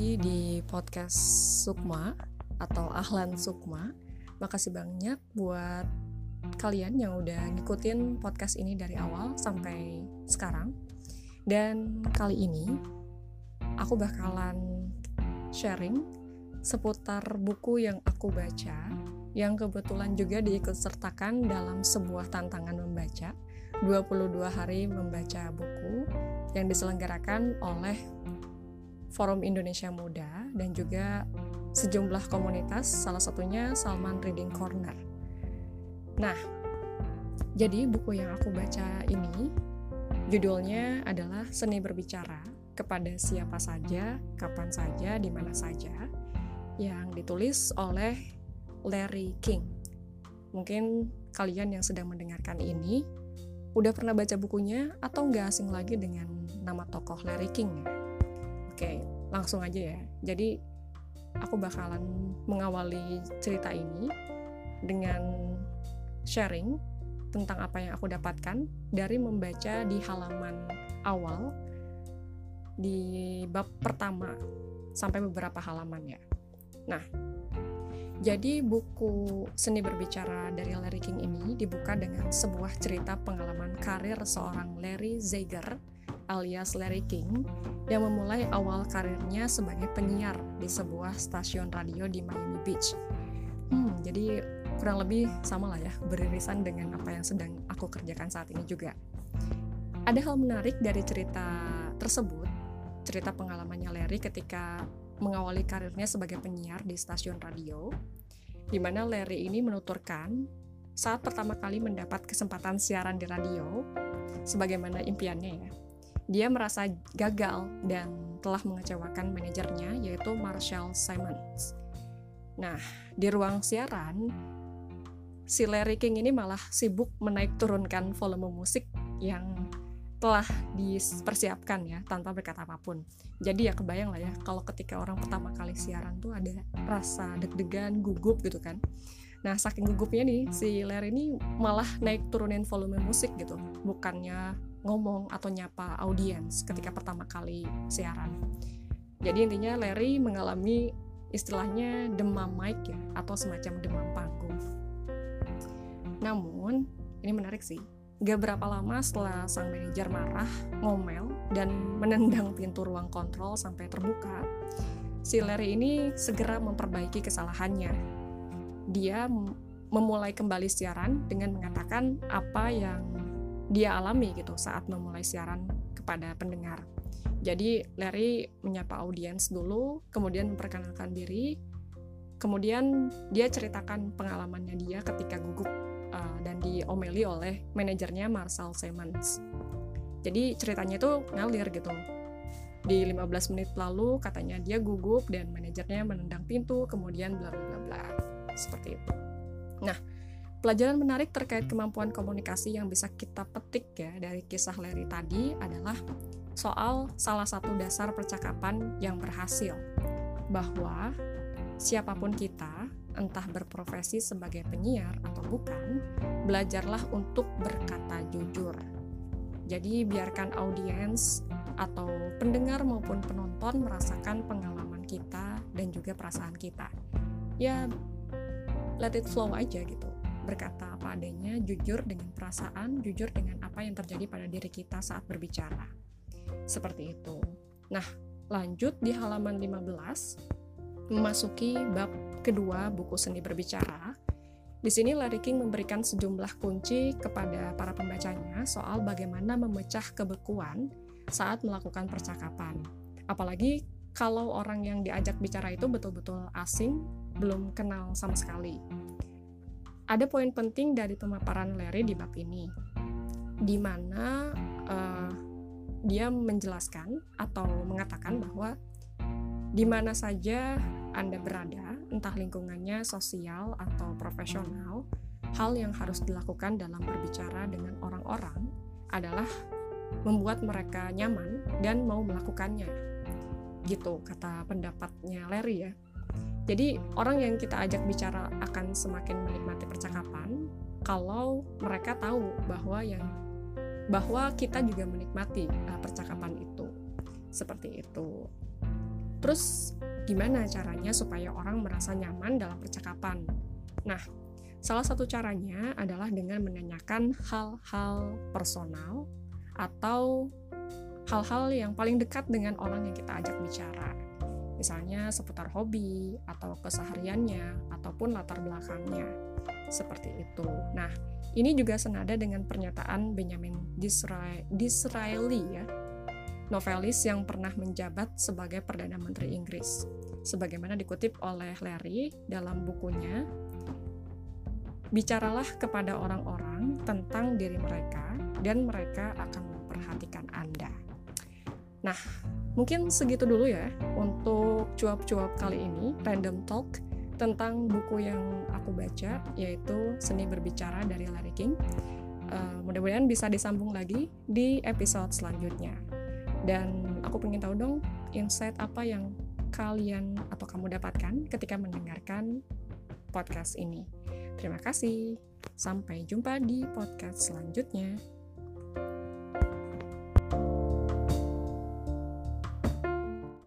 di podcast Sukma atau Ahlan Sukma. Makasih banyak buat kalian yang udah ngikutin podcast ini dari awal sampai sekarang. Dan kali ini aku bakalan sharing seputar buku yang aku baca yang kebetulan juga diikutsertakan dalam sebuah tantangan membaca 22 hari membaca buku yang diselenggarakan oleh Forum Indonesia Muda dan juga sejumlah komunitas, salah satunya Salman Reading Corner. Nah, jadi buku yang aku baca ini judulnya adalah Seni Berbicara kepada siapa saja, kapan saja, di mana saja, yang ditulis oleh Larry King. Mungkin kalian yang sedang mendengarkan ini udah pernah baca bukunya atau nggak asing lagi dengan nama tokoh Larry King ya? Oke, langsung aja ya. Jadi aku bakalan mengawali cerita ini dengan sharing tentang apa yang aku dapatkan dari membaca di halaman awal di bab pertama sampai beberapa halaman ya. Nah, jadi buku Seni Berbicara dari Larry King ini dibuka dengan sebuah cerita pengalaman karir seorang Larry Zager alias Larry King yang memulai awal karirnya sebagai penyiar di sebuah stasiun radio di Miami Beach. Hmm, jadi kurang lebih sama lah ya, beririsan dengan apa yang sedang aku kerjakan saat ini juga. Ada hal menarik dari cerita tersebut, cerita pengalamannya Larry ketika mengawali karirnya sebagai penyiar di stasiun radio, di mana Larry ini menuturkan saat pertama kali mendapat kesempatan siaran di radio, sebagaimana impiannya ya, dia merasa gagal dan telah mengecewakan manajernya yaitu Marshall Simons. Nah, di ruang siaran, si Larry King ini malah sibuk menaik turunkan volume musik yang telah dipersiapkan ya tanpa berkata apa pun. Jadi ya kebayang lah ya kalau ketika orang pertama kali siaran tuh ada rasa deg-degan, gugup gitu kan. Nah saking gugupnya nih si Larry ini malah naik turunin volume musik gitu, bukannya ngomong atau nyapa audiens ketika pertama kali siaran. Jadi intinya Larry mengalami istilahnya demam mic ya atau semacam demam panggung. Namun ini menarik sih. Gak berapa lama setelah sang manajer marah, ngomel, dan menendang pintu ruang kontrol sampai terbuka, si Larry ini segera memperbaiki kesalahannya. Dia memulai kembali siaran dengan mengatakan apa yang dia alami gitu saat memulai siaran kepada pendengar. Jadi Larry menyapa audiens dulu, kemudian memperkenalkan diri, kemudian dia ceritakan pengalamannya dia ketika gugup uh, dan diomeli oleh manajernya Marcel Simmons. Jadi ceritanya itu ngalir gitu. Di 15 menit lalu katanya dia gugup dan manajernya menendang pintu, kemudian bla bla bla. Seperti itu. Nah, Pelajaran menarik terkait kemampuan komunikasi yang bisa kita petik ya dari kisah Larry tadi adalah soal salah satu dasar percakapan yang berhasil, bahwa siapa pun kita, entah berprofesi sebagai penyiar atau bukan, belajarlah untuk berkata jujur. Jadi biarkan audiens atau pendengar maupun penonton merasakan pengalaman kita dan juga perasaan kita. Ya let it flow aja gitu berkata apa adanya, jujur dengan perasaan, jujur dengan apa yang terjadi pada diri kita saat berbicara. Seperti itu. Nah, lanjut di halaman 15, memasuki bab kedua buku seni berbicara. Di sini Larry King memberikan sejumlah kunci kepada para pembacanya soal bagaimana memecah kebekuan saat melakukan percakapan. Apalagi kalau orang yang diajak bicara itu betul-betul asing, belum kenal sama sekali. Ada poin penting dari pemaparan Larry di bab ini, di mana uh, dia menjelaskan atau mengatakan bahwa di mana saja Anda berada, entah lingkungannya sosial atau profesional, hal yang harus dilakukan dalam berbicara dengan orang-orang adalah membuat mereka nyaman dan mau melakukannya. Gitu kata pendapatnya Larry ya. Jadi orang yang kita ajak bicara akan semakin menikmati percakapan kalau mereka tahu bahwa yang bahwa kita juga menikmati uh, percakapan itu. Seperti itu. Terus gimana caranya supaya orang merasa nyaman dalam percakapan. Nah, salah satu caranya adalah dengan menanyakan hal-hal personal atau hal-hal yang paling dekat dengan orang yang kita ajak bicara. Misalnya seputar hobi atau kesehariannya ataupun latar belakangnya. Seperti itu. Nah, ini juga senada dengan pernyataan Benjamin Disraeli ya, novelis yang pernah menjabat sebagai Perdana Menteri Inggris. Sebagaimana dikutip oleh Larry dalam bukunya, bicaralah kepada orang-orang tentang diri mereka dan mereka akan memperhatikan Anda. Nah, mungkin segitu dulu ya untuk cuap-cuap kali ini, random talk tentang buku yang aku baca, yaitu Seni Berbicara dari Larry King. Uh, mudah-mudahan bisa disambung lagi di episode selanjutnya. Dan aku pengen tahu dong insight apa yang kalian atau kamu dapatkan ketika mendengarkan podcast ini. Terima kasih. Sampai jumpa di podcast selanjutnya.